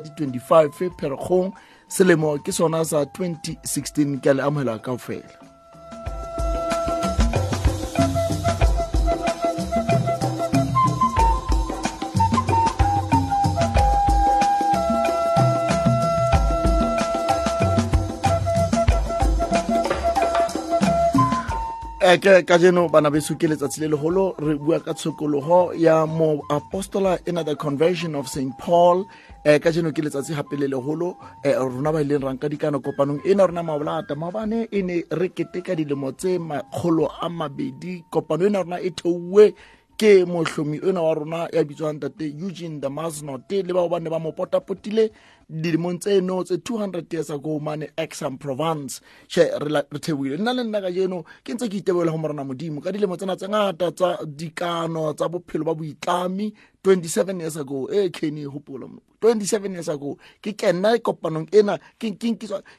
tsatsing di-25 pherekgong. Selemo ke sona sa 2016 ke le amogela kao fela Eh, ke ka jeno bana beso ke letsatsi le legolo re bua ka tshokologo ya mo apostola ena the conversion of st paul um ka jeno ke letsatsi gape le legolo um rona ba ileng rang ka dikano kopanong e ne rona mabolata. Maobane e ne re keteka dilemo tse makgolo a mabedi. Kopano ne rona e theuwe ke mohlomi ona wa rona ya bitswang tate eugene the masnote le bao ba ne ba mo potapotile dilemong tseno tse 200 years ago mane Aix-en-Provence she re thebohile nna le nna ka jeno ke ntse ke itebela go morena modimo ka dilemo tsena tse ngata tsa dikano tsa bophelo ba boitlami 27 years ago. E kene hopola mo. 27 years ago. Ke kena kopanong ena ke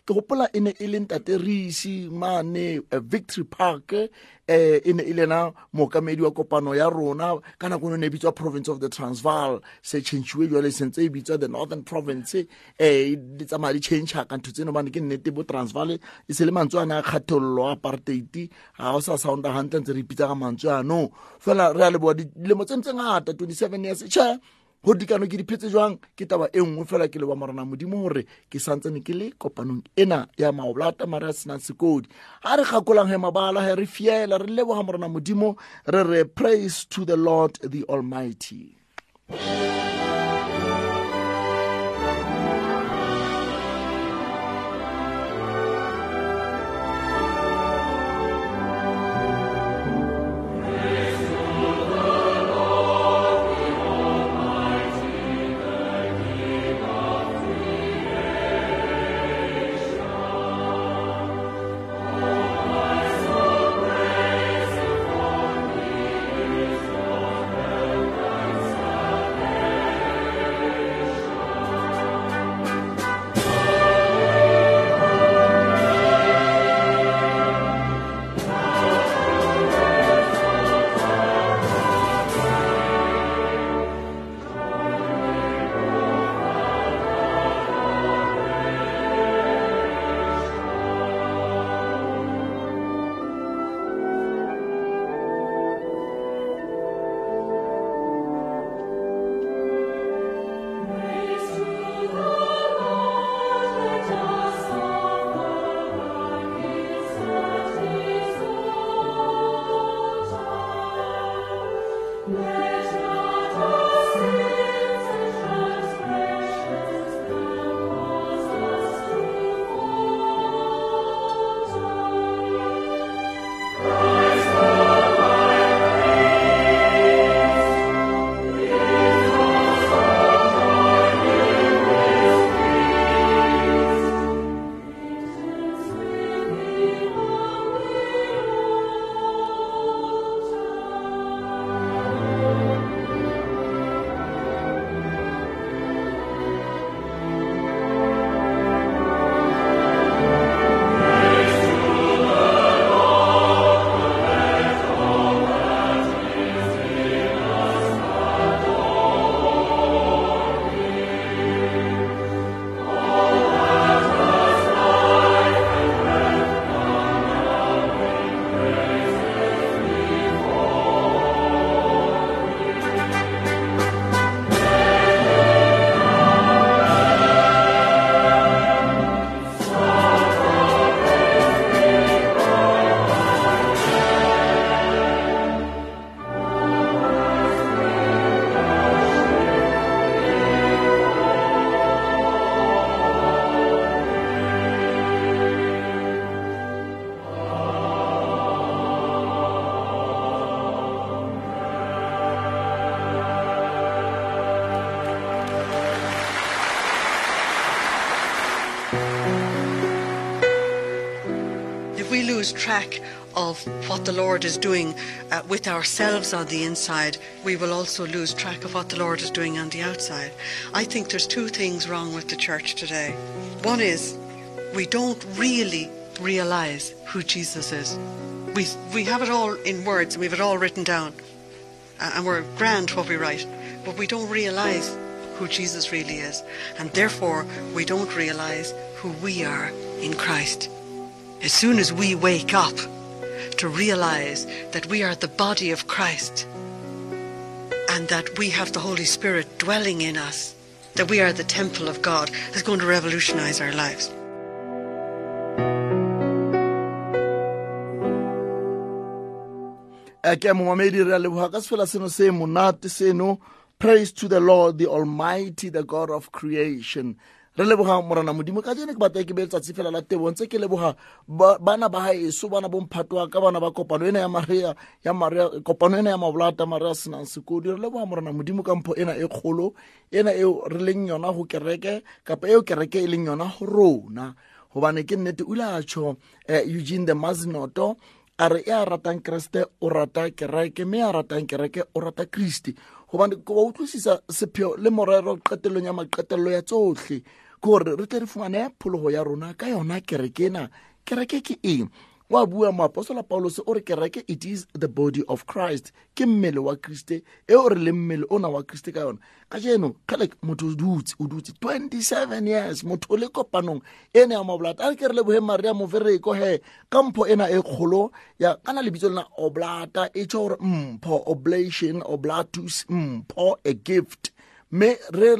gopola e ne e le ntate risi mane eh, victory park eh e ne e le na mookamedi wa kopano ya rona. Ka nako ne e bitswa province of the transvaal. Se changiwe jwale sentse e bitswa the northern province eh di tsamaya di change ka ntho tseno bane ke nnete bo transvaal e se le mantswe ana a kgathollo a apartheid ga o sa sounda gantle ntse re ipitsa ka mantswe ano. Fela re a leboa dilemo tse ntse ngata 27 years tšhe go dikano ke diphetse jwang? Ke taba e nngwe fela ke leba morena modimo gore ke santsene ke le kopanong ena ya maoblata mare a senang sekodi. Ga re gakolang he mabala he re fiela re leboga morena modimo re re praise to the lord the almighty lose track of what the Lord is doing uh, with ourselves on the inside, we will also lose track of what the Lord is doing on the outside. I think there's two things wrong with the church today. One is we don't really realize who Jesus is. We, we have it all in words and we have it all written down. Uh, and we're grand what we write. but we don't realize who Jesus really is. And therefore, we don't realize who we are in Christ. As soon as we wake up to realize that we are the body of Christ and that we have the Holy Spirit dwelling in us, that we are the temple of God, is going to revolutionize our lives. Eh, a praise to the lord the almighty the god of creation re leboga morana modimo ka jene ke batla ke be letsatsi fela la tebo ntse ke leboga ba- bana ba gaeso bana bomphatwa ka bana ba kopano ena ya maria ya maria kopano ena ya mabolata maria senang sekodi re leboga morana modimo ka mpho ena e kgolo ena eo re leng yona go kereke kapa eo kereke e leng yona go rona. Gobane ke nnete o ile a tšho um eugene the masnoto a re e a ratang kreste o rata kereke mme a ratang kereke o rata kristi. Gobane ko ba utlwisisa sepheo le morero qetelong ya maqetelelo ya tsotlhe gore re tle re fumane phologo ya rona ka yona kereke ena. Kereke ke eng? Wa bua moapostola paulus o re kereke it is the body of christ. Ke mmele wa kriste eo re leng mmele ona wa kriste ka yona. Ka jeno kgale motho o dutse o dutse 27 years motho o le kopanong. Ene ya mabolata a re ke re leboge maria movereko he ka mpho ena e kgolo ya ka na lebitso lena oblata e tšho gore mpho oblation oblatus mpho a gift mme re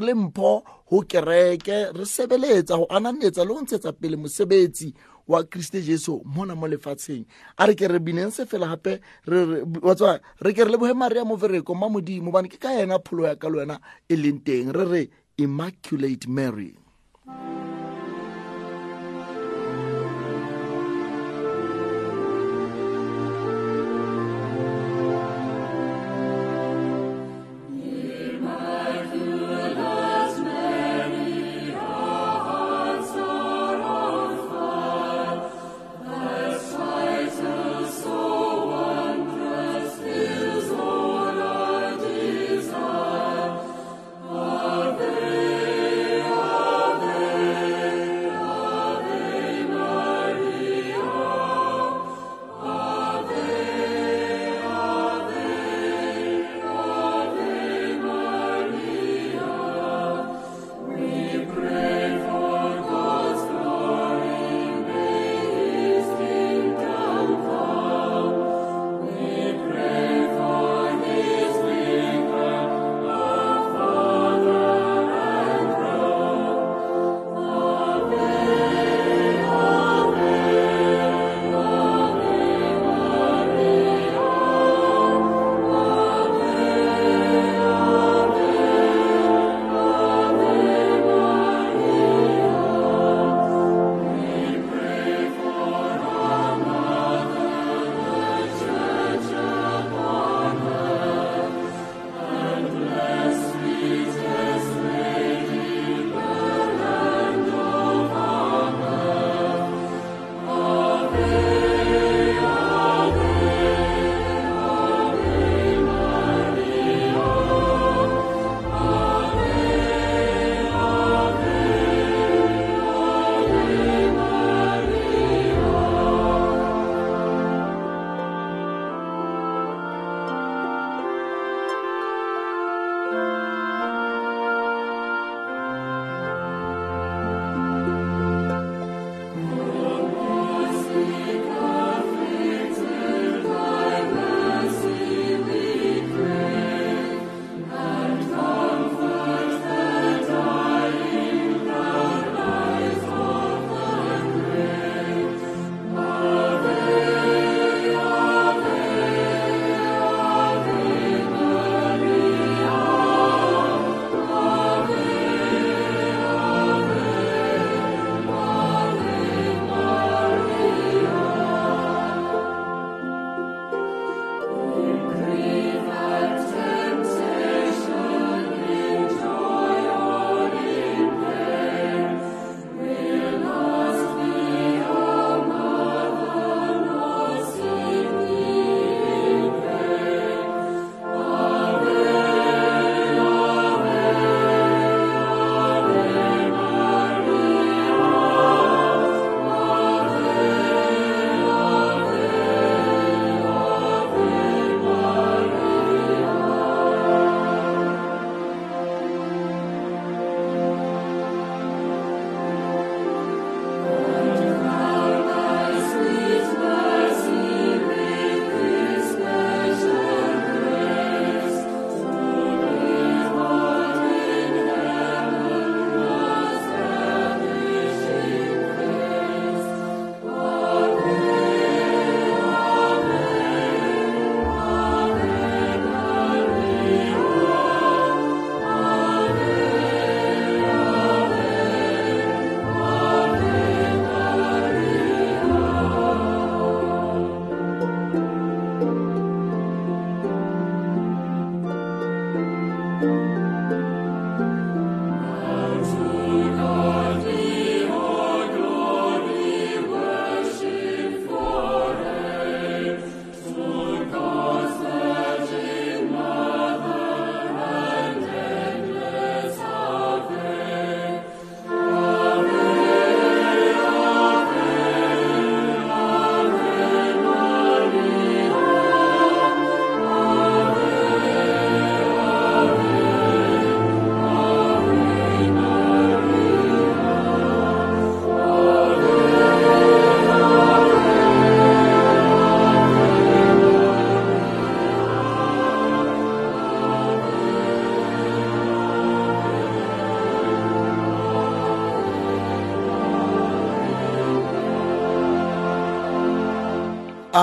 le mpho go kereke re sebeletsa go ananetsa le ntshetsa pele mosebetsi wa kriste jesu mona mo lefatsheng. A re ke re bineng se fela gape re re- ke re leboge maria movereko ma modimo bane ke ka yena pholo ya ka le wena e leng re re immaculate mary. Ave,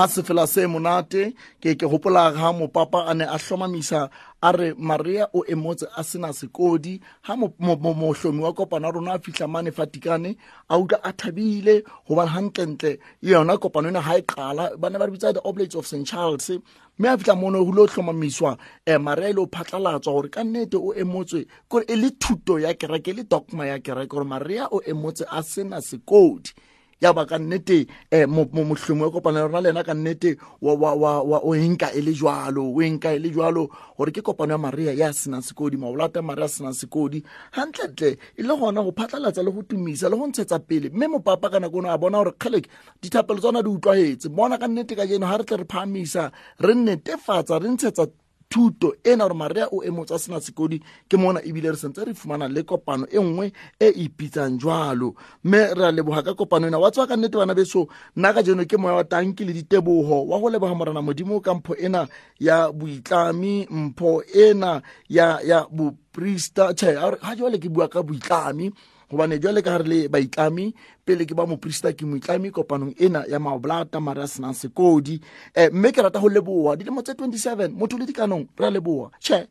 se fela se monate ke ke gopola ga mopapa a ne a tlhomamisa a re maria o emotse a sena sekodi. Ga mohlomi wa kopano ya rona a fitlha mane fatikane a utlwa a thabile gobane gantlentle yona kopano ena ga e qala ba ne ba re bitsa the oblates of st charles. Mme a fitlha mone go le o tlhomamisiwa um maria le o phatlalatswa gore ka nnete o emotswe. Kore e le thuto ya kereke e le dogma ya kereke gore maria o emotse a sena sekodi ya ba ka nnete um mohlomong wa kopano ya rona le ena ka nnete o enka e le jalo o enka e le jalo gore ke kopano ya maria ya senang sekodi maolata maria a senang sekodi. Gantlentle e le gona go phatlalatsa le go tumisa le go ntshetsa pele. Mme mopapa ka nako eno a bona gore kgeleke dithapelo tsona di utlwagetse bona ka nnete ka jeno ga re tle re phamisa re netefatsa re ntshetsa thuto e na gore maria o emotsa sena sekodi ke mona ebile re sentse re fumana le kopano e nngwe e ipitsang jwalo. Mme re a leboga ka kopano ena. Wa tswa ka nnete bana beso nna ka jeno ke moya wa tanki le ditebogo wa go leboga morana modimo ka mpho ena ya boitlami mpho ena ya ya boprista. Tšhe ga jale ke bua ka boitlami gobane jwale ka gare le baitlami pele ke ba moprista ke moitlami kopanong ena ya maoblata mare a senang sekodi um mme ke rata go leboa dilemo tse 27 motho le dikanong re a leboa tšhe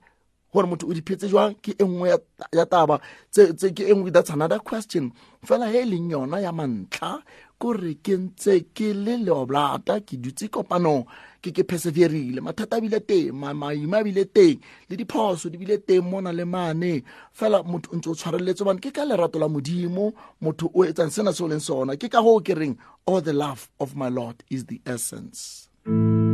gore motho o diphetse jwang? Ke e nngwe ya taba ke e nngwe that's another question. Fela he e leng yona ya mantlha kore ke ntse ke le leoblata ke dutse kopanong ke ke perseverile. Mathata a bile teng maima a bile teng le diphoso di bile teng mona le mane. Fela motho o ntse o tshwareletse bane ke ka lerato la modimo motho o etsang sena se o leng sona. Ke ka goo ke reng all the love of my lord is the essence. And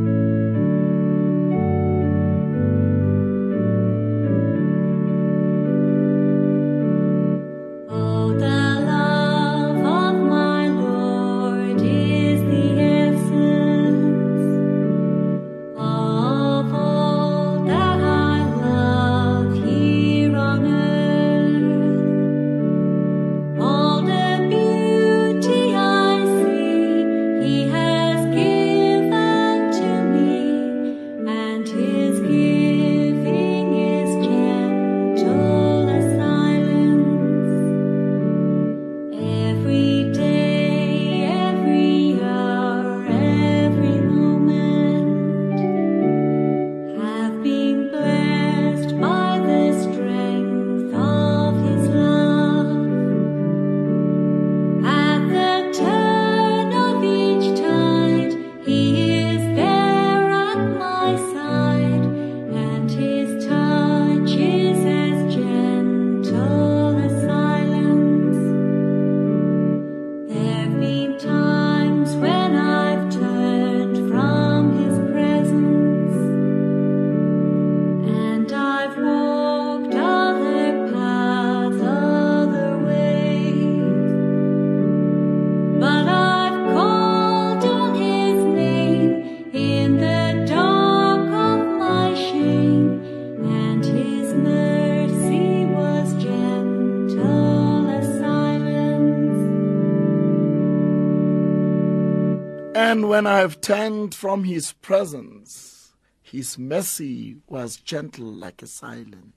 turned from his presence, his mercy was gentle like a silence.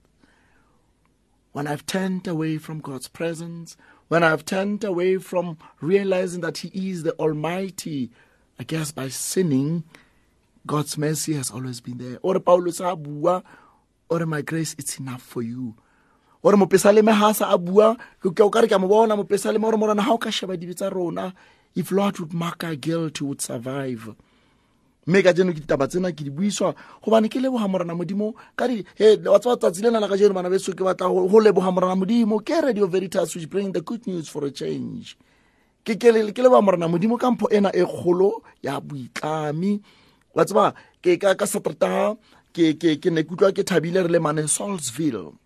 When I've turned away from God's presence, when I've turned away from realizing that He is the Almighty, I guess by sinning, God's mercy has always been there. Or Paulus a bua, or my grace it's enough for you. ore mopesaleme ha sa a bua ke o kare ke a mo bona mopesaleme morana ha o ka sheba dibe tsa rona if lord would mark our guilt would survive. Mme ka jeno ke ditaba tsena ke di buiswa. Gobane ke leboga morana modimo. Ka di he wa tsewa tsatsi lena la ka jeno bana beso ke batla go leboga morana modimo. Ke radio veritas which bring the good news for a change. Ke leboga morana modimo ka mpho ena e kgolo ya boitlami. Wa tseba ke ka satertaga ke ne kutlwa ke thabile re le mane salsville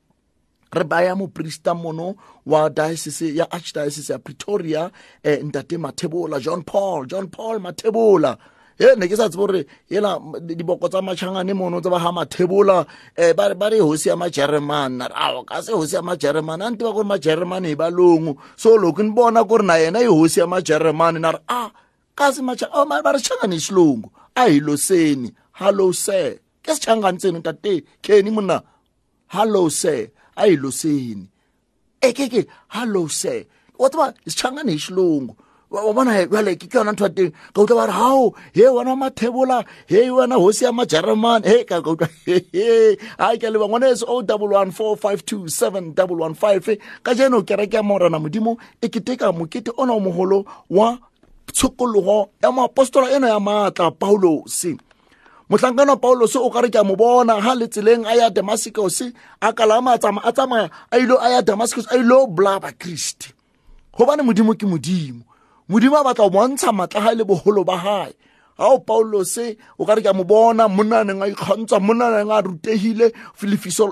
re baya moprista mono wa diocese ya archdiocese ya pretoria eh, ntate mathebola john paul john paul mathebola. E ne ke sa tsebo gore ela diboko tsa matšhangane mono tse ba ga mathebola um ba re hosi ya majeremane. Na re ao ka se hosi ya majeremane. A ntiba gore majeremane e ba longo. So loko ni bona ku ri na yena i hosi ya majeremane. Na re a kasi ba re changane xilungu a hi loseni hallo sir. Ke sichangani tsenu tate keni monna hallo sir. A hi loseni ekeke hallo sir. Wa tiva hi xilungu wa wa bona he jale ke ke yona ntho ya teng? Ka utlwa ba re hao he wena mathebola he wena hosi ya majeremane he ka ka utlwa he a ke leba ngwaneso o double one four five two seven double one five ka jeno kereke ya morena modimo e keteka mokete ona moholo wa tshokologo ya moapostola ena ya maatla paulose mohlankana paulos o kare ke a mo bona ha le tseleng a ya damascus a kalama a tsamaya a tsamaya a ya damascus a ile blaba kriste gobane modimo ke modimo. Modimo a batla go bontsha maatla ga le bogolo ba gae ga o paulose o kare ke a mo bona monna neng a ikgantsha monna neng a rutegile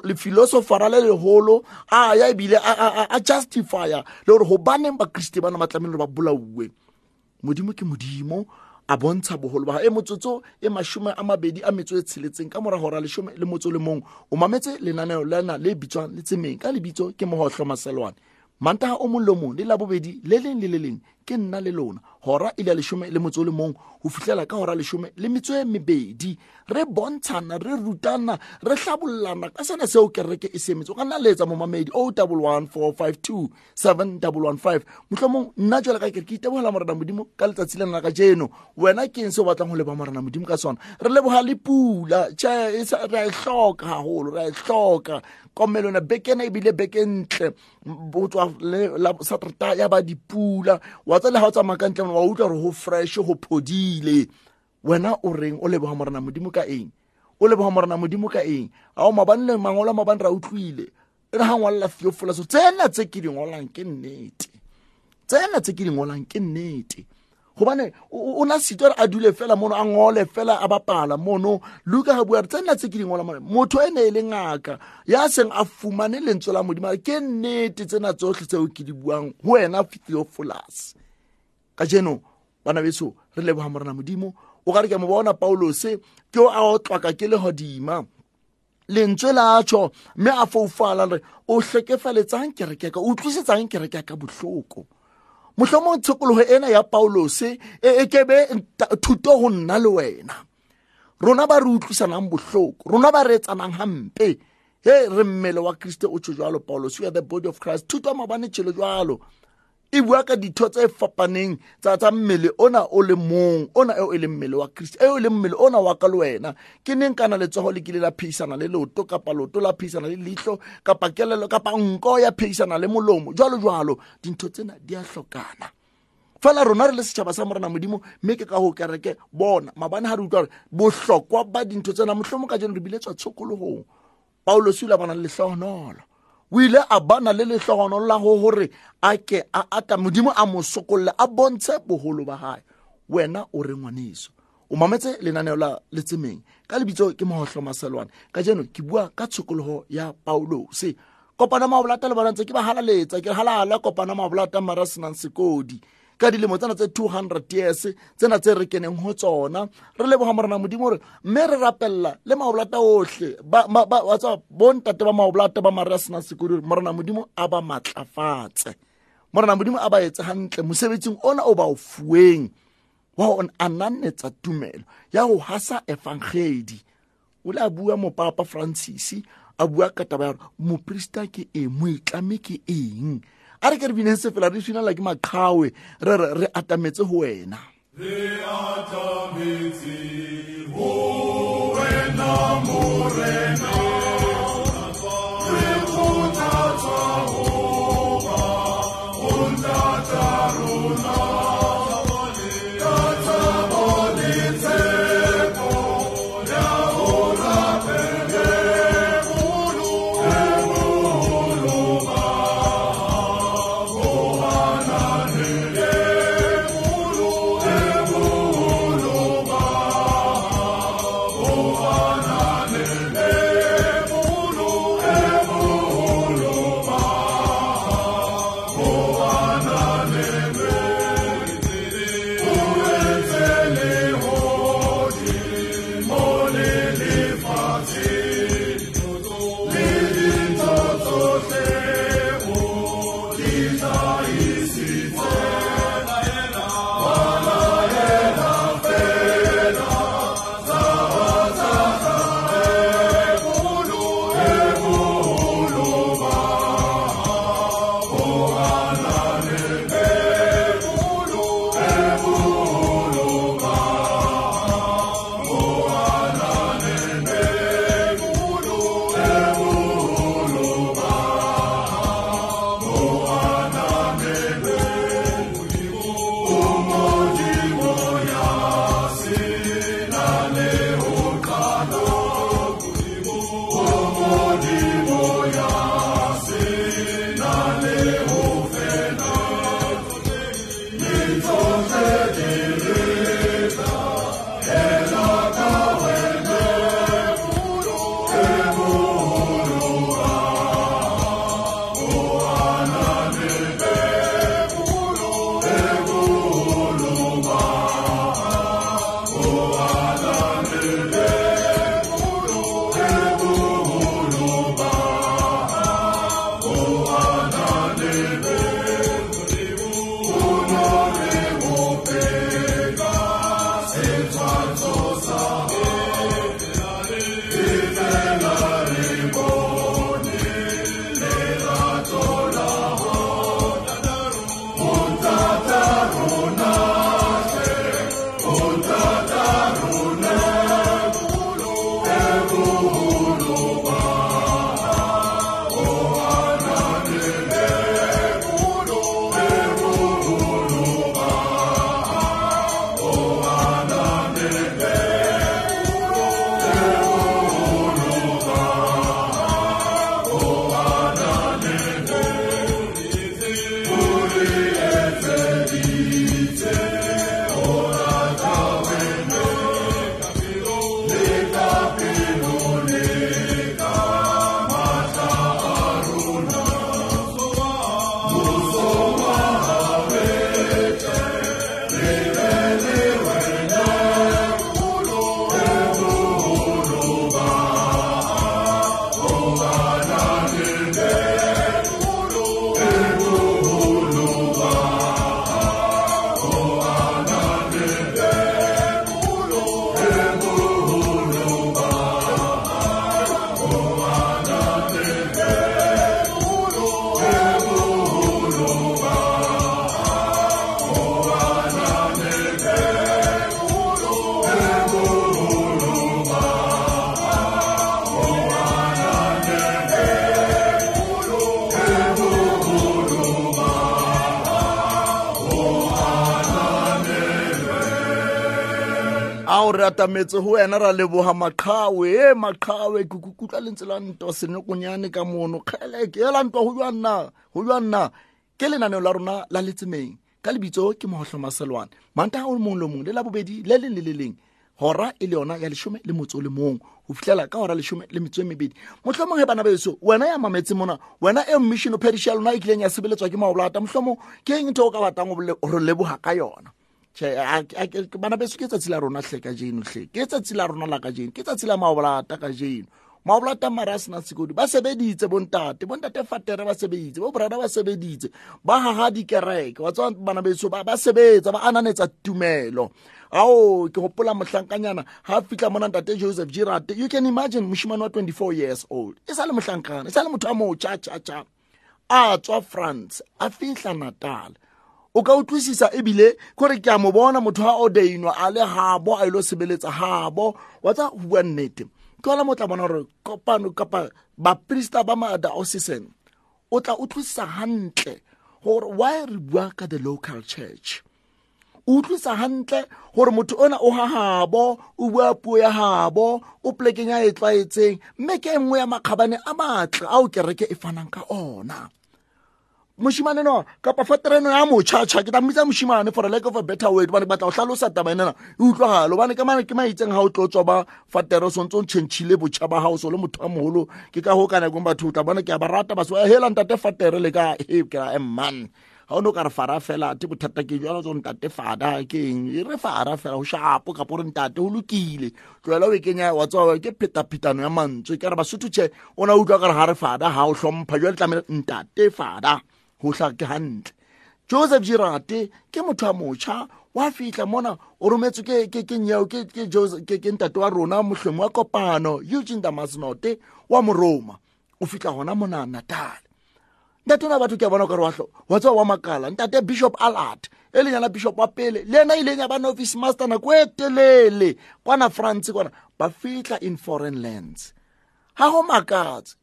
lefilosofara le legolo a ya ebile a justifya le gore gobaneng bakriste bana ba tlamehile ba bolauwe modimo ke modimo a bontsha bogolo ba e motsotso e mashome a mabedi a metso e tsheletseng ka morago ra leshome le motso le mong. O mametse lenaneo lena le bitswang le tsemeng ka lebitso ke mogotlho maselwane. Mantaga o mong le mong le labobedi le leng le le leng ke nna le lona gora ile ya leshome le motso o le mong go fitlhela ka gora leshome le metso e mebedi re bontshana re rutana re tlhabololana ka sena seo kereke e seemetse o ka nna letsa momamedi o double one four five two seven double one five motlhomong nna jale ka kere ke itebogela morena modimo ka letsatsi le nna ka jeno wena ke eng se o batlang go leba morena modimo ka sona re leboga le pula e sa- re a e tlhoka gagolo re a e tlhoka komelo na bekena ebile beke ntle go tswa le- la- saterata ya ba dipula wa tsa le ga o tsamaya ka ntle wa utlwa gore go fresh go phodile. Wena o reng? O leboga morena modimo ka eng? O leboga morena modimo ka eng? Ao o mabane le mangolo a mabane ra utlwile. E re ga ngwalela theopholaso tsena tse ke di ngolang ke nnete. Tsena tse ke di ke nnete. Gobane o na sitwa a dule fela mono a ngole fela a bapala mono. Luka ga bua tsena tse ke dingola motho e ne e le ngaka ya seng a fumane lentswe la modimo ke nnete tsena tsotlhe tseo ke di buang go wena theophilus ka jeno bana beso re leboga morena modimo. O ka re ke mo bona paulose ke o a otlwaka ke legodima lentswe la tšho mme a foufala re o hlekefaletsang kereke ka o utlwisetsang kereke ka bohloko. Mohlomong tshokologo ena ya paulose e e kebe nta- thuto go nna le wena. Rona ba re utlwisanang bohloko rona ba re etsanang hampe. He re mmele wa kriste o tšho jalo paulos we are the body of christ. Thuto ya mabane tšhelo jalo e bua ka ditho tse fapaneng tsa tsa mmele ona o le mong ona eo e leng mmele wa kriste eo e leng mmele ona wa ka le wena. Ke neng kana letsogo le kile la pheisana le leoto kapa leoto la pheisana le leitlho kapa kelelo kapa nko ya pheisana le molomo. Jalo jalo dintho tsena di a tlhokana fela rona re le setšhaba sa morena modimo mme ke ka go kereke bona. Mabane ga re utlwa gore bohlokwa ba dintho tsena motlhomo ka jeno re biletswa tshokologong paulosi o ile a le lehlohonolo o ile a bana le lehlohonolo la go gore a ke a ata modimo a mo sokololle a bontshe bogolo ba gae wena o re ngwaneso o mametse lenaneo la letsemeng ka lebitso ke mogotlho maselwane ka jeno ke bua ka tshokologo ya paulose kopana mabolata le bona ntse ke ba halaletsa ke halala kopana mabolata mara senang sekodi ka dilemo tsena tse 200 years tsena tse re keneng ho tsona. Re leboga morena modimo gore mme re rapella le maobolata otlhe ba- ba- ba- wa tseba, bontate ba maobolata ba mare a senang sekodi morena modimo a ba matlafatse. Morena modimo a ba etse gantle mosebetsing ona o ba o fueng wa go ananetsa tumelo ya go hasa evangeli o le a bua mopapa francis a bua ka taba ya gore moporista ke eng moitlame ke eng a re ka re bineng se fela re fina like maqhawe re re re atametse ho wena. Re atametse ho wena morena Chúa. Ao re atametse go wena ra leboga maqhawe. E maqhawe ke kutlwa lentse la ntwa senokonyane ka mono. Kgeleke ela ntwa go jwanna go jwanna ke lenaneo la rona la letsemeng. Ka lebitso ke mogotlho maselwane. Manta o mongwe le mongwe le la bobedi le leng le le leng gora e le yona ya lesome le motso le mong go fitlhela ka gora lesome le metso e mebedi. Motlhomong ge bana beso wena ya mametse mona wena e mmission o phediša lona e kileng ya sebeletswa ke maolata motlhomong ke eng ntho o ka batang go leboga ka yona? Bana beso ke tsatsi la rona hle ka jeno hle. Ke tsatsi la rona la ka jeno ke tsatsi la maolata ka jeno maolata mara a sena sekodi ba sebeditse bontate bontate fatere ba sebeditse bo borada ba sebeditse ba haha dikereke. Wa tswa bana beso ba sebetsa ba ananetsa tumelo. Ao ke gopola mohlankanyana ga a fitlha mona ntate joseph girate you can imagine moshimane wa 24 years old. E sa le mohlankana e sa le motho a motšha tšhatšha a tswa france a fihla natal. O ka utlwisisa ebile kore ke a mo bona motho a odeinwa a le gabo a ile sebeletsa gabo wa tsa go bua nnete. Ke ola mo tla bona gore kopano kapa baprista ba madaosisen o tla utlwisisa gantle gore why re bua ka the local church? O utlwisa hantle gore motho ona o hahabo o bua puo ya habo o polekeng ya e tlwaetseng. Mme ke e nngwe ya makgabane a matle ao kereke e fanang ka ona moshimane no kapa fatereno ya motšhatšha ke tamitsa moshimane for a lack of a better word bane batla go tlhalosa taba enena e utlwagalo bane ke maitseng ga o tlo tswa ba fatere sontse o ntšhentšhile botšha ba gago so le motho a mogolo ke ka go ka nakong batho o tla bona ke a ba rata baso eh, hela ntate fatere le ka. E ke ra eh, emman ga o ne o ka re fara fela te bothata ke jalo tso ntate fada ke eng? E re fara fela go shapo kapo re ntate go lokile. Tloela o e kenya wa tswa ke phetaphitano ya mantswe ke re basotho tšhe o na utlwa ka re ga re fada ga o tlhompha jale tlamele ntate fada go tla ke hantle. Joseph girate ke motho a motšha wa fitlha mona o rometswe ke nyeo ke ntate wa rona mohlweng wa kopano eugene damasnote wa moroma. O fitlha gona mona natal. Ntate na batho ke a bona kare wa tsewa wa makala. Ntate bishop alert e leng yana bishop wa pele le ena ileng ya bana office master nako e telele kwana france kwana ba fitlha in foreign lands. Ga go makatse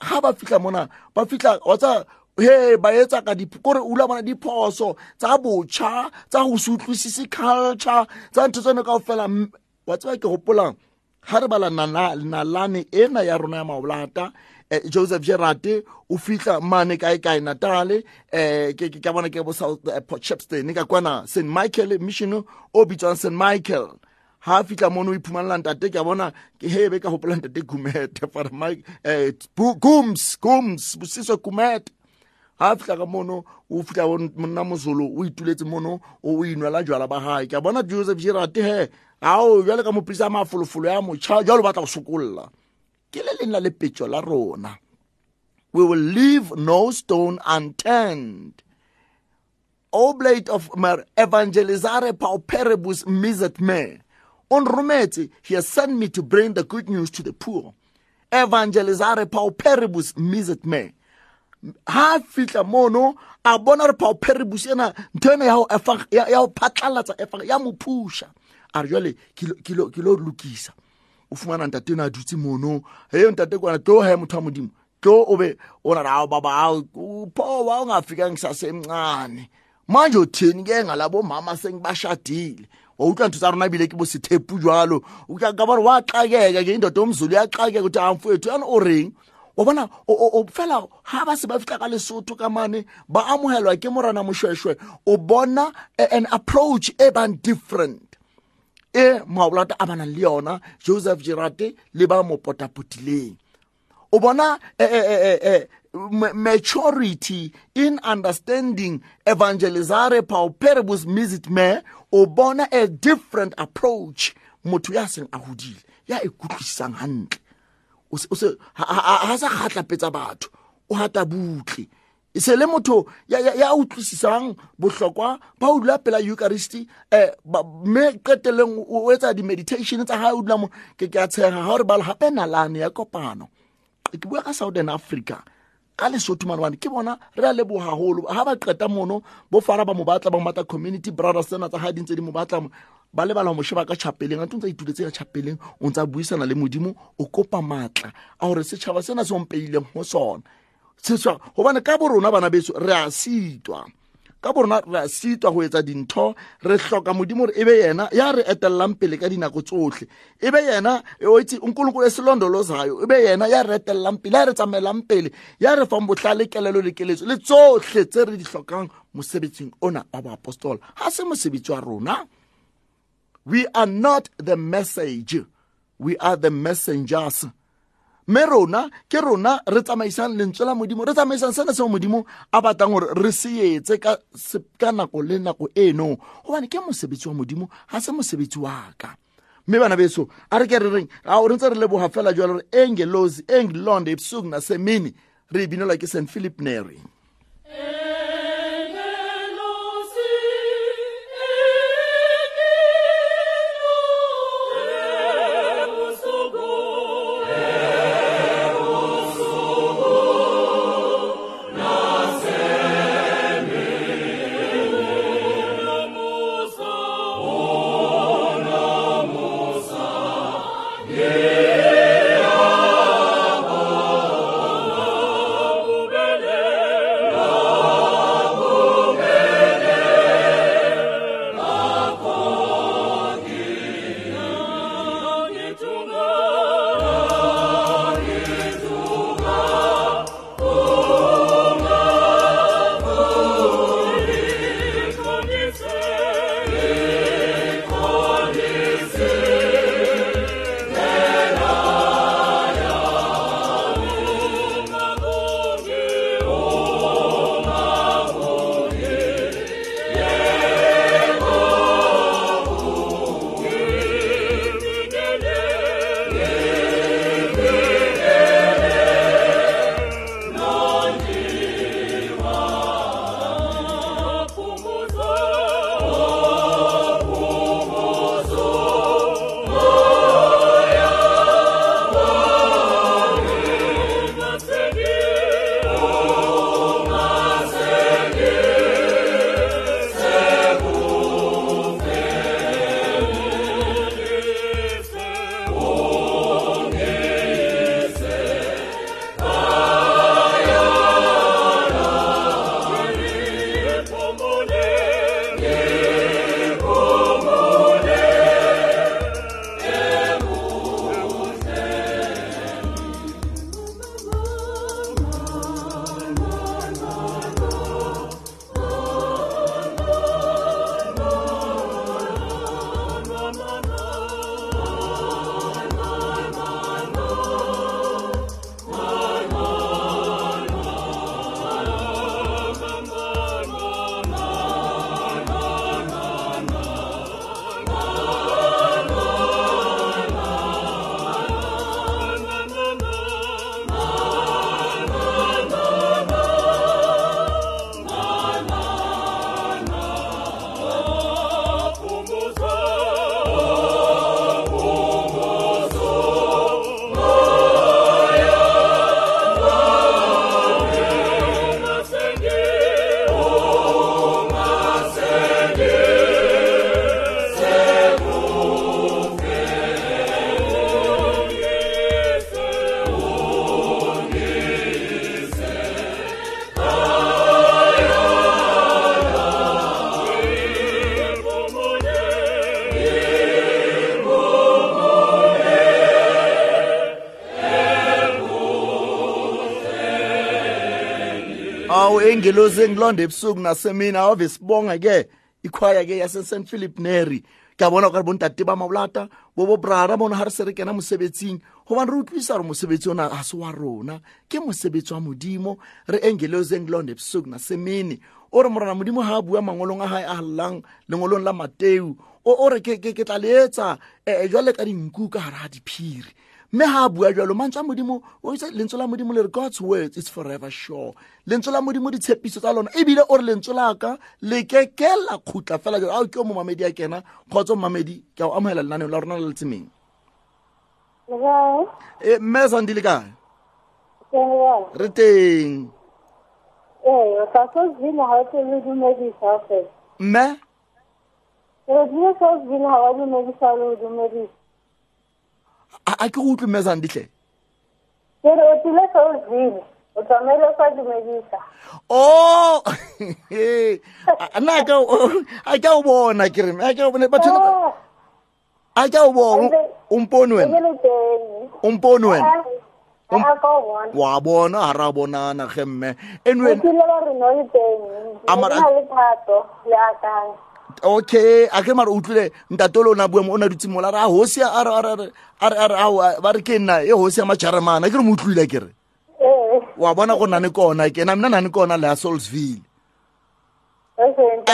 ga ba fitlha mona ba fitlha wa tsa he ba etsa ka kore ula bona diphoso tsa botšha tsa go se culture tsa ntho tsone kao fela wa tseba ke gopolang ga re bala nalane ena ya rona ya maolata eh, joseph gerate o fitlha mane kae kae natale eh, ke ka bona ke bo south eh, chepston ka kwana st michael mission o bitswang st michael. Ha fitlha mono o iphumanelang tate ke a bona ke hebe ka gopolang tate kumete gums gums bosiswe kumete ha fitlha ka mono o fitlha monna mosolo o ituletse mono o inwela jwala ba gae ke bona joseph Gérard he ao jale ka moprisa a mafolofolo ya motšha jalo batla go sokolola ke le leng la lepetšo la rona. We will leave no stone unturned. Oblate of mer evangelizare pauperibus misit me. On rometse he has sent me to bring the good news to the poor. Evangelizare pauperibus misit me ha fitla mono a bona re pauperibus ena ntho ena ya go phatlalatsa ya mo phusha a re jale ke lo lokisa. O fumana ntate eno a dutse mono he ntate kwana tlo he motho wa modimo? Tlo o be o na rawo baba phowa ungafikanga kusasemncane manje uthini ke ngalabo mama sengibashadile wawutlwa ntho tsa rona ebile ke bosethepu jalo ka bona wa xakeka ke indoda omzulu yaxakeka ukuthi amfowethu yani o reng? Wa bona fela ha ba se ba fitlha ka lesotho ka mane ba amogelwa ke morana mošwešwe o bona an approach e bang different. E maolata a banang le yona joseph girate le ba mo potapotileng. O bona eh, eh, eh, maturity in understanding evangelizare pauperibus misit me o bona a different approach motho ya seng a godile ya e kutlwisisang ga sa kgatlapetsa batho. O gata butle. Se le motho ya, ya, ya utlwisisang bohlokwa ba o dula pela eucharisti um mme qeteleng o etsa di-meditation tsa gae o dula mo ke ke a tshega ga ba balo gape nalane ya kopano. Ke bua ka southern africa ka lesotho ke bona re a lebo gagolo ga ba qeta mono bo fara ba mo batla ba mo batla community brothers tsena tsa ga dintse di mo batla ba lebala mo sheba ka chapeleng a ntse ntse ituletse ka chapeleng o ntse a buisana le modimo o kopa matla a gore setšhaba sena se ompeileng go sona. Setšhaba gobane ka borona bana beso re a sitwa. Ka borona re a sitwa go etsa dintho re hloka modimo gore e be yena ya re etelelang pele ka dinako tsotlhe e be yena o itse unkulunkulu esilondolozayo e be yena ya re etelelang pele ya re tsamaelang pele ya re fang botlhale kelelo le keletso le tsotlhe tse re di hlokang mosebetsing ona wa boapostola ga se mosebetsi wa rona. We are not the message. We are the messengers. Mme rona ke rona re tsamaisang lentswe la modimo. Re tsamaisang sena seo modimo a batlang gore re se ka, nako le nako eno. Gobane ke mosebetsi wa modimo ga se mosebetsi wa ka. Mme bana beso a re ke re reng? A re ntse re leboga fela jalo gore engelosi engilonde ebusuku nasemini re binelwa ke st philip Neri awu engelosi engilonda ebusuku nasemini awave sibonga ke ikhwaya ke yase St Philip Neri. Ke a bona gore bontate ba mabolata bo bo brara bona ha re se re kena mosebetsing gobane re utlwisa gore mosebetsi ona ga se wa rona ke mosebetsi wa modimo re engelosi engilonda ebusuku nasemini. O re morana modimo ha a bua mangolong a hae a hallang lengolong la mateu. O re ke tla leetsa um jwale ka dinku ka gare ga diphiri. Mme ha a bua jalo mantswe a modimo o itse lentswe la modimo le re god's words is forever sure. Lentswe la modimo ditshepiso tsa lona ebile o re lentswe la ka le keke la khutla fela jalo ao ke o momamedi a kena kgotsa momamedi ke a o amogela lenaneo la rona la letsemeng e mme sandi le kae? Re teng. Ee, a ke go utlwomesang ditlhe kere o tlile se o jele o tlamehile o sa dumedisa. Oh, o nna a ke o bona kere batho a ke o bona ompone wena? ompone wena? Wa bona ha ra bonana gemme enwen amara le thato le akanya okay a ke mare o utlwile ntatolo o na buemo o na dutse mola a re a hosi a re- a re- a re- a re- a re ao, a- ba re ke nna e hosi ya majeremana ke re mo utlwile ke re? Ee wa bona go nane kona ke na mina nani kona la solsville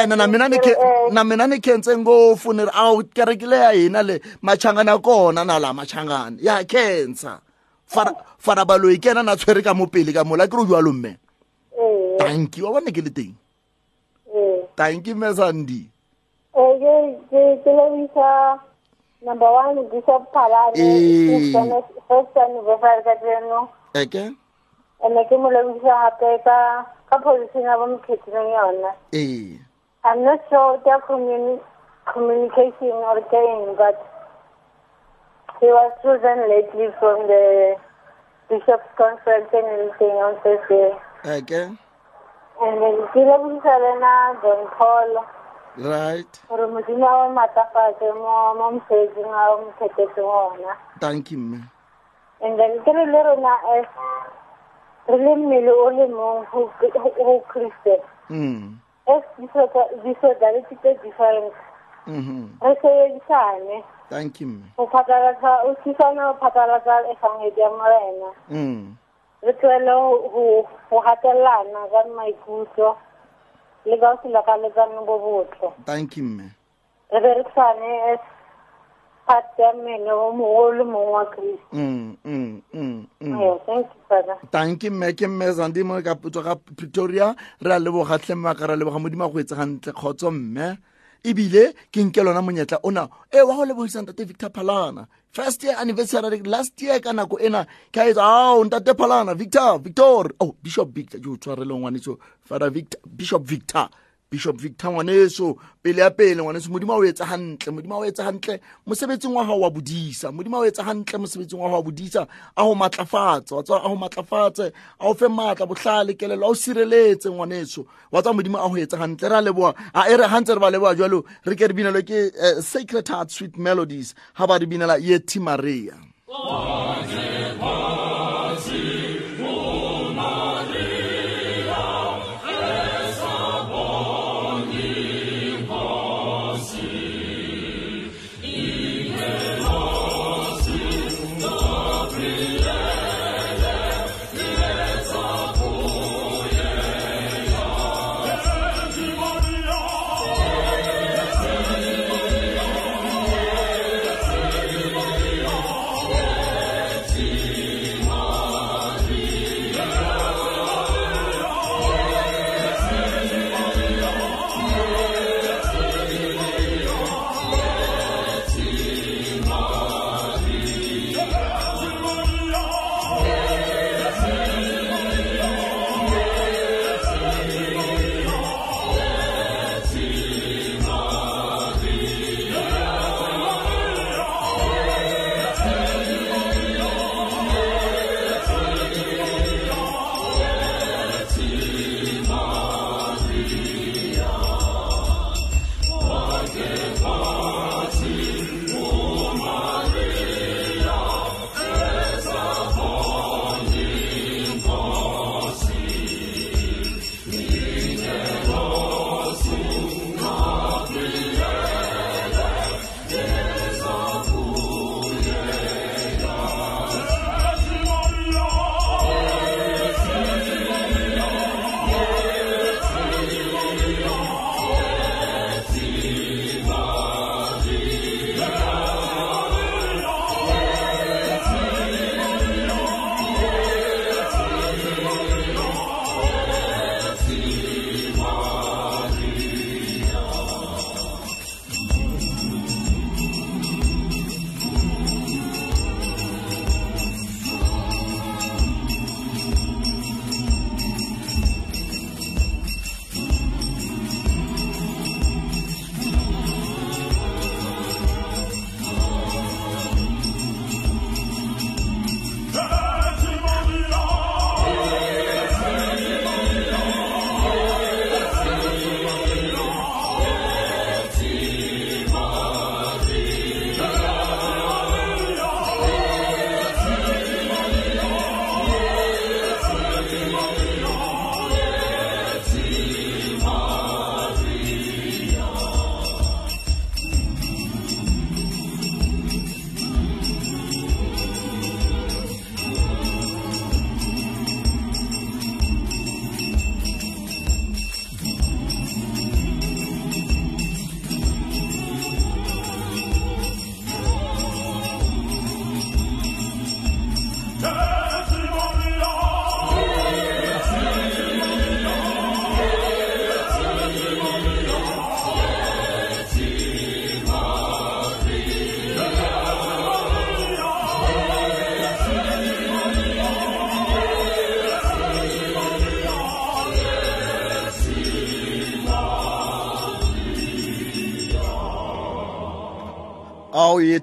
ene na mina ni khe- na mina ni khense ngopfu ni ri awu kerekile ya hina le machangani ya kona na la machangani ya khensa. Fara fara baloyi ke ena na tshwere ka mo pele ka mola ke re o jalo mme. Ee tanki wa bone ke le teng. Ee tanki mme sandi Eh, ke ke ke lebisa number one bishop Phalana Eh. first anniversary ka tseno eke ene ke mo lebisa gape ka ka position ya bo mokgethileng yona ee i'm not sure their communi communication or thing but he was chosen lately from the bishop's conference and everything on thursday eke and then ke lebisa lena don paul right. Gore modimo a matlafatse mo mo mosebetsing a o mokgethetseng ona tanki mme and then ke re le rona as re le mmele o le mong go go christian mm as disodality tse different. Mhm re sebedisane. Tanki mme go phatlalatsa o thusana go phatlalatsa efangedi ya morena. Mm re tlohele go go gatelelana ka maikutlo legal la kalega ngobutho thank you mme reberekisane es part ya mmele o mogolo mong wa kristo thank you mme ke mme zandimo ka putswa ga pretoria re a lebogatlhe mmaka re a leboga modimo a go etse gantle kgotso mme ebile ke nke lona monyetla ona. E wa go lebogisang ntate victor phalana first year anniversary last year ka nako ena ke a etsa ao ntate phalana victor victor. Oh bishop victor jo o tshwarele ngwaneso. Father victor bishop victor bishop victor ngwaneso pele ya pele ngwaneso modimo a o etsa gantle modimo a o etsa gantle mosebetsing wa gago wa bodisa modimo a o etsa gantle mosebetsing wa gago wa bodisa a go matlafatsa wa tswa a go matlafatse a go fe maatla botlhale kelelo a o sireletse ngwaneso. Wa tswa modimo a go etsa gantle re a leboa a e re gantse re ba leboa jalo re ke re binelwe ke eh, sacred heart sweet melodies ga ba re binela yeti maria. Maria,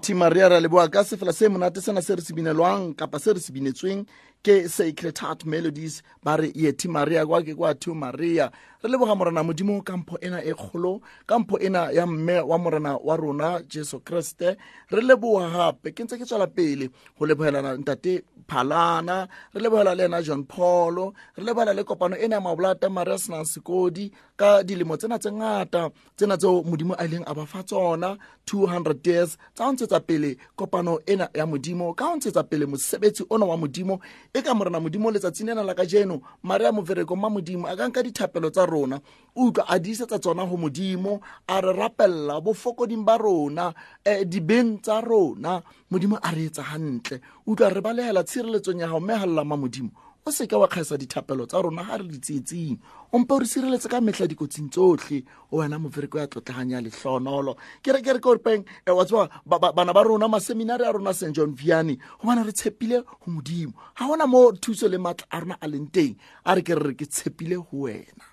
ao re timaria ra leboa ka sefela se monate sena se re se binelwang kapa se re se binetsweng ke sacred heart melodies ba re yeti maria kwa ke kwa theo maria. Re leboga morena modimo ka mpho ena e kgolo ka mpho ena ya mme wa morena wa rona jesu kriste re leboga gape ke ntse ke tswela pele go lebogelana ntate phalana re lebogela le ena john paul re lebogela le kopano ena ya mabolata maria senang sekodi. Ka dilemo tsena tse ngata tsena tseo modimo a ileng a ba fa tsona 200 years tsa go ntshetsa pele kopano ena ya modimo ka go ntshetsa pele mosebetsi ona wa modimo e ka morena modimo letsatsing ena la ka jeno maria movereko ma modimo a ka nka dithapelo tsa rona. Utlwa a di isetsa tsona go modimo a re rapelela bofokoding ba rona um dibeng tsa rona. Modimo a re etsa gantle utlwa re balegela tshireletsong ya gago mme galela ma modimo o seke wa kgaisa dithapelo tsa rona ga re di tsietsing. Ompe o re sireletse ka metlha dikotsing tsotlhe o wena mofereko ya tlotlegang ya letlhonolo ke re ke re korpeng wa tseba bana ba rona maseminari a rona st john viane gobane re tshepile go modimo. Ga gona mo thuso le maatla a rona a leng teng a re ke re re ke tshepile go wena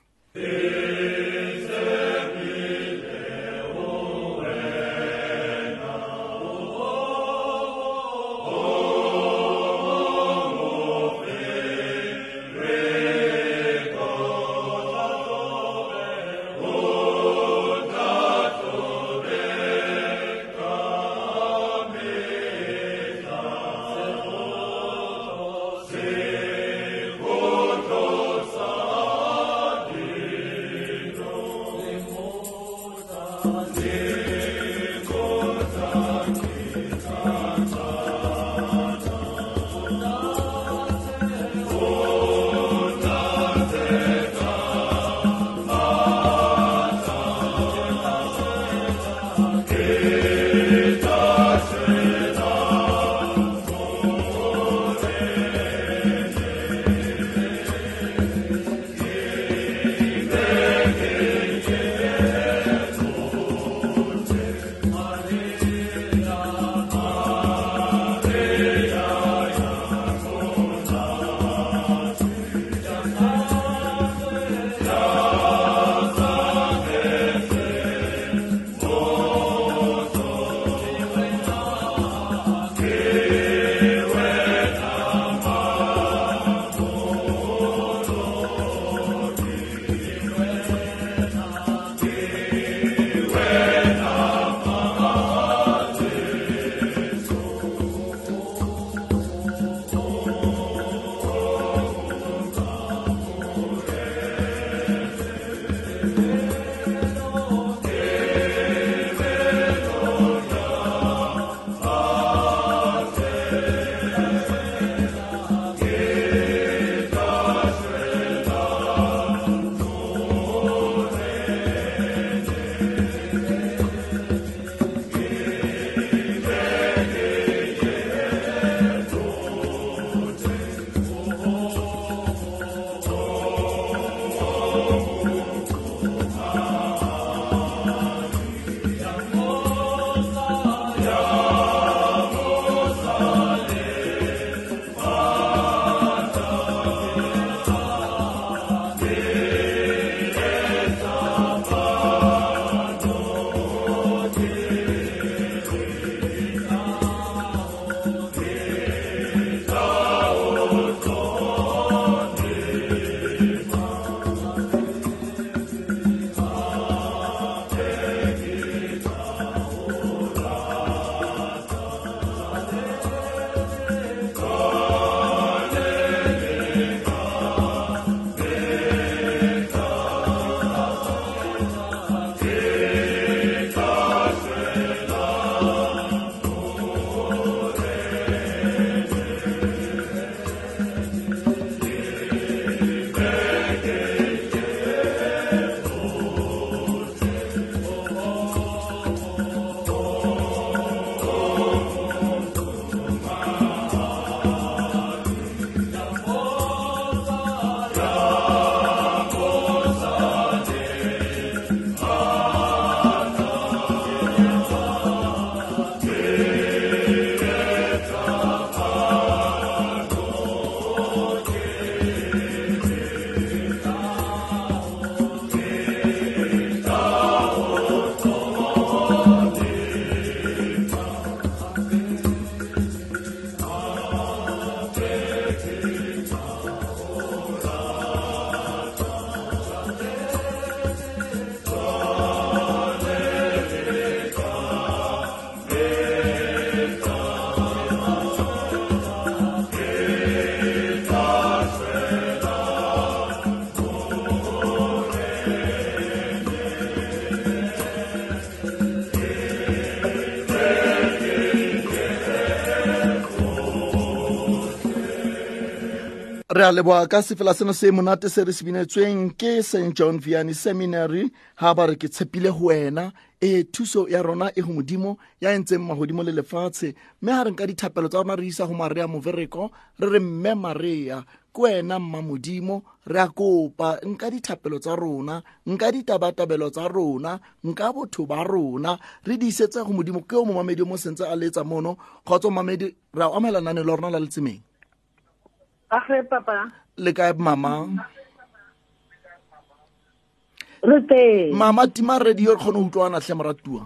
re a leboa ka sefela seno se monate se re se binetsweng ke st john vianney seminary. Ha ba re ke tshepile ho wena e thuso ya rona e ho modimo ya entseng mahodimo le lefatshe. Mme ha re nka dithapelo tsa rona re isa ho maria movereko re re mme maria ke wena mma modimo re a kopa nka dithapelo tsa rona nka ditabatabelo tsa rona nka botho ba rona. Re di isetse go modimo ke o momamedi o mo sentse a letsa mono. Kgotsa momamedi re a amela nane le rona la letsemeng Akre papa. Le kaep mama. Rete. Mama ti mare di yor kono utoana semratua.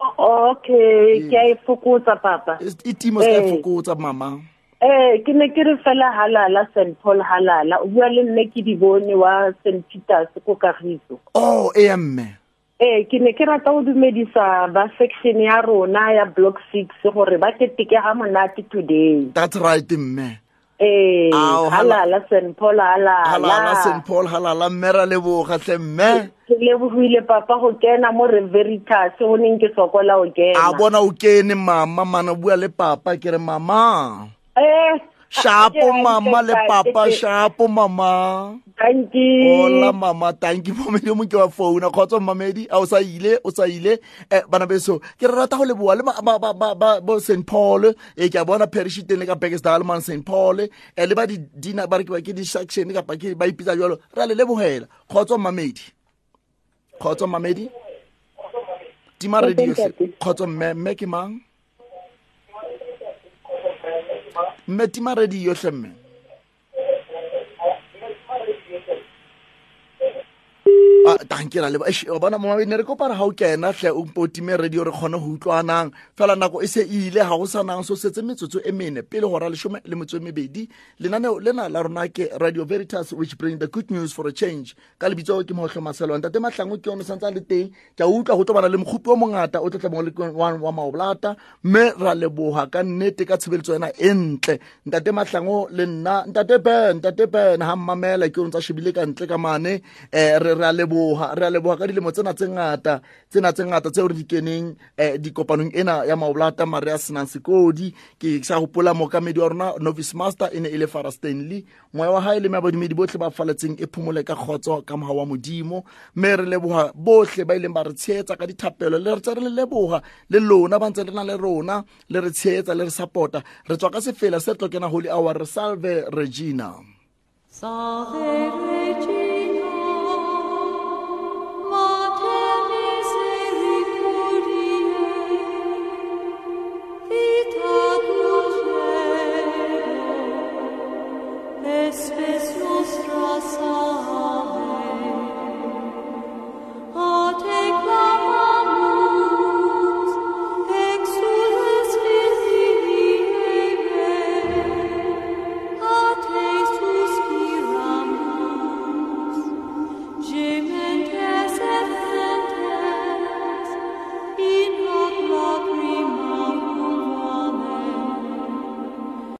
Okay, ke a e fokotsa papa. E eh. timo se a e fokotsa mama. Eh, ke ne ke re fela halala St Paul halala. O bua le nne ke di bone wa St Peters ko Kagiso. Oh, e mme. Eh, ke ne ke rata o dumedisa ba section ya rona ya block 6 gore ba keteke ha monate today. That's right mme. Eh, Ao, hala- halala St Paul halala. halala st paul halala mme ra leboga hle mme Ke lebohile papa go kena mo Reveritas go neng ke sokola go kena. a bona o kene mama mana o bua le papa ke re mama Eh, shapo ke- mama le ke- papa ke- shapo mama. Thank you. ola mama tanki mamedi o mo ke wa founa. Kgotsa mamedi a o sa ile o sa ile. Um bana beso ke re rata go leboa le ba- ba- ba- ba- ba- bo st paul. E ke a bona parish teng le ka bekesdal man st paul. Um le ba di-dina ba re ke ba ke di-section kapa ke ba ipitsa jalo re a le lebogela kgotsa mamedi. Kgotsa mamedi. Tima Ke radio teng, hle. Tate. kgotsa mme mme ke mang? mmetima redi yotlhe mme. Wa bona mama ne re kopara ga o kena tle o radio re kgone go utlwanang. Fela nako e se ile ga go sanang so setse metsotso e mene pele go ra lesome le metso e mebedi. Lenaneo lena la rona ke radio veritas which bring the good news for a change. Ka lebitso ke motlho mahlango ke yone le teng. Ke a utlwa go le o mongata o wa mme ra leboga ka nnete ka tshebeletso e ntle. Ntate mahlango le nna ntate ben ntate ben ga mmamela ke yone tsa shebile ka ntle ka mane. Um re re a leboga re a leboga ka dilemo tsena tse ngata tsena tse ngata tseo re di keneng um dikopanong ena ya maoblata mare a senang sekodi. Ke sa gopola mookamedi wa rona novice master e ne e le fara stanley. Moya wa gae le meabadumedi botlhe ba faletseng e phumole ka kgotso ka moga wa modimo. Mme re leboga botlhe ba ileng ba re tshetsa ka dithapelo. Le re tse re le leboga le lona ba ntse le na le rona le re tshetsa le re support-a. Re tswa ka sefela se re tlo kena holy hour re salve regina. Salve Regina, espes nostra salus.